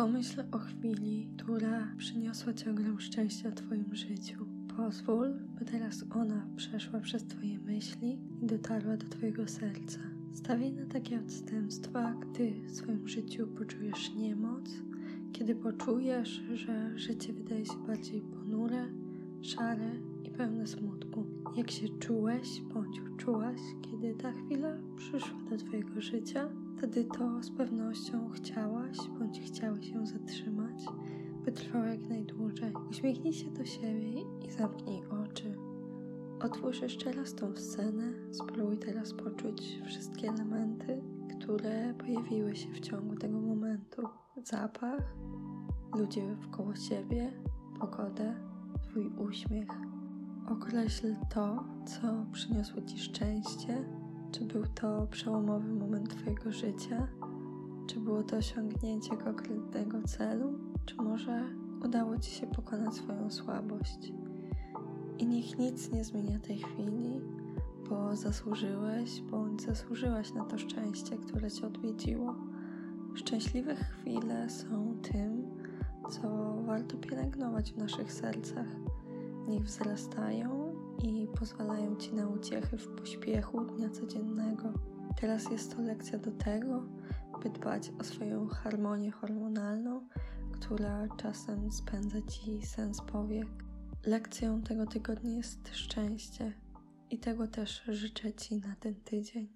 Pomyśl o chwili, która przyniosła Ci ogrom szczęścia w Twoim życiu. Pozwól, by teraz ona przeszła przez Twoje myśli i dotarła do Twojego serca. Stawiaj na takie odstępstwa, gdy w swoim życiu poczujesz niemoc, kiedy poczujesz, że życie wydaje się bardziej ponure, szare i pełne smutku. Jak się czułeś bądź czułaś, kiedy ta chwila przyszła do Twojego życia? Wtedy to z pewnością chciałaś bądź chciałeś ją zatrzymać, by trwało jak najdłużej. Uśmiechnij się do siebie i zamknij oczy. Otwórz jeszcze raz tą scenę, spróbuj teraz poczuć wszystkie elementy, które pojawiły się w ciągu tego momentu. Zapach, ludzie wkoło siebie, pogodę, Twój uśmiech. Określ to, co przyniosło Ci szczęście, czy był to przełomowy moment Twojego życia, czy było to osiągnięcie konkretnego celu, czy może udało Ci się pokonać swoją słabość. I niech nic nie zmienia tej chwili, bo zasłużyłeś bądź zasłużyłaś na to szczęście, które Cię odwiedziło. Szczęśliwe chwile są tym, warto pielęgnować w naszych sercach. Niech wzrastają i pozwalają Ci na uciechy w pośpiechu dnia codziennego. Teraz jest to lekcja do tego, by dbać o swoją harmonię hormonalną, która czasem spędza Ci sens powiek. Lekcją tego tygodnia jest szczęście i tego też życzę Ci na ten tydzień.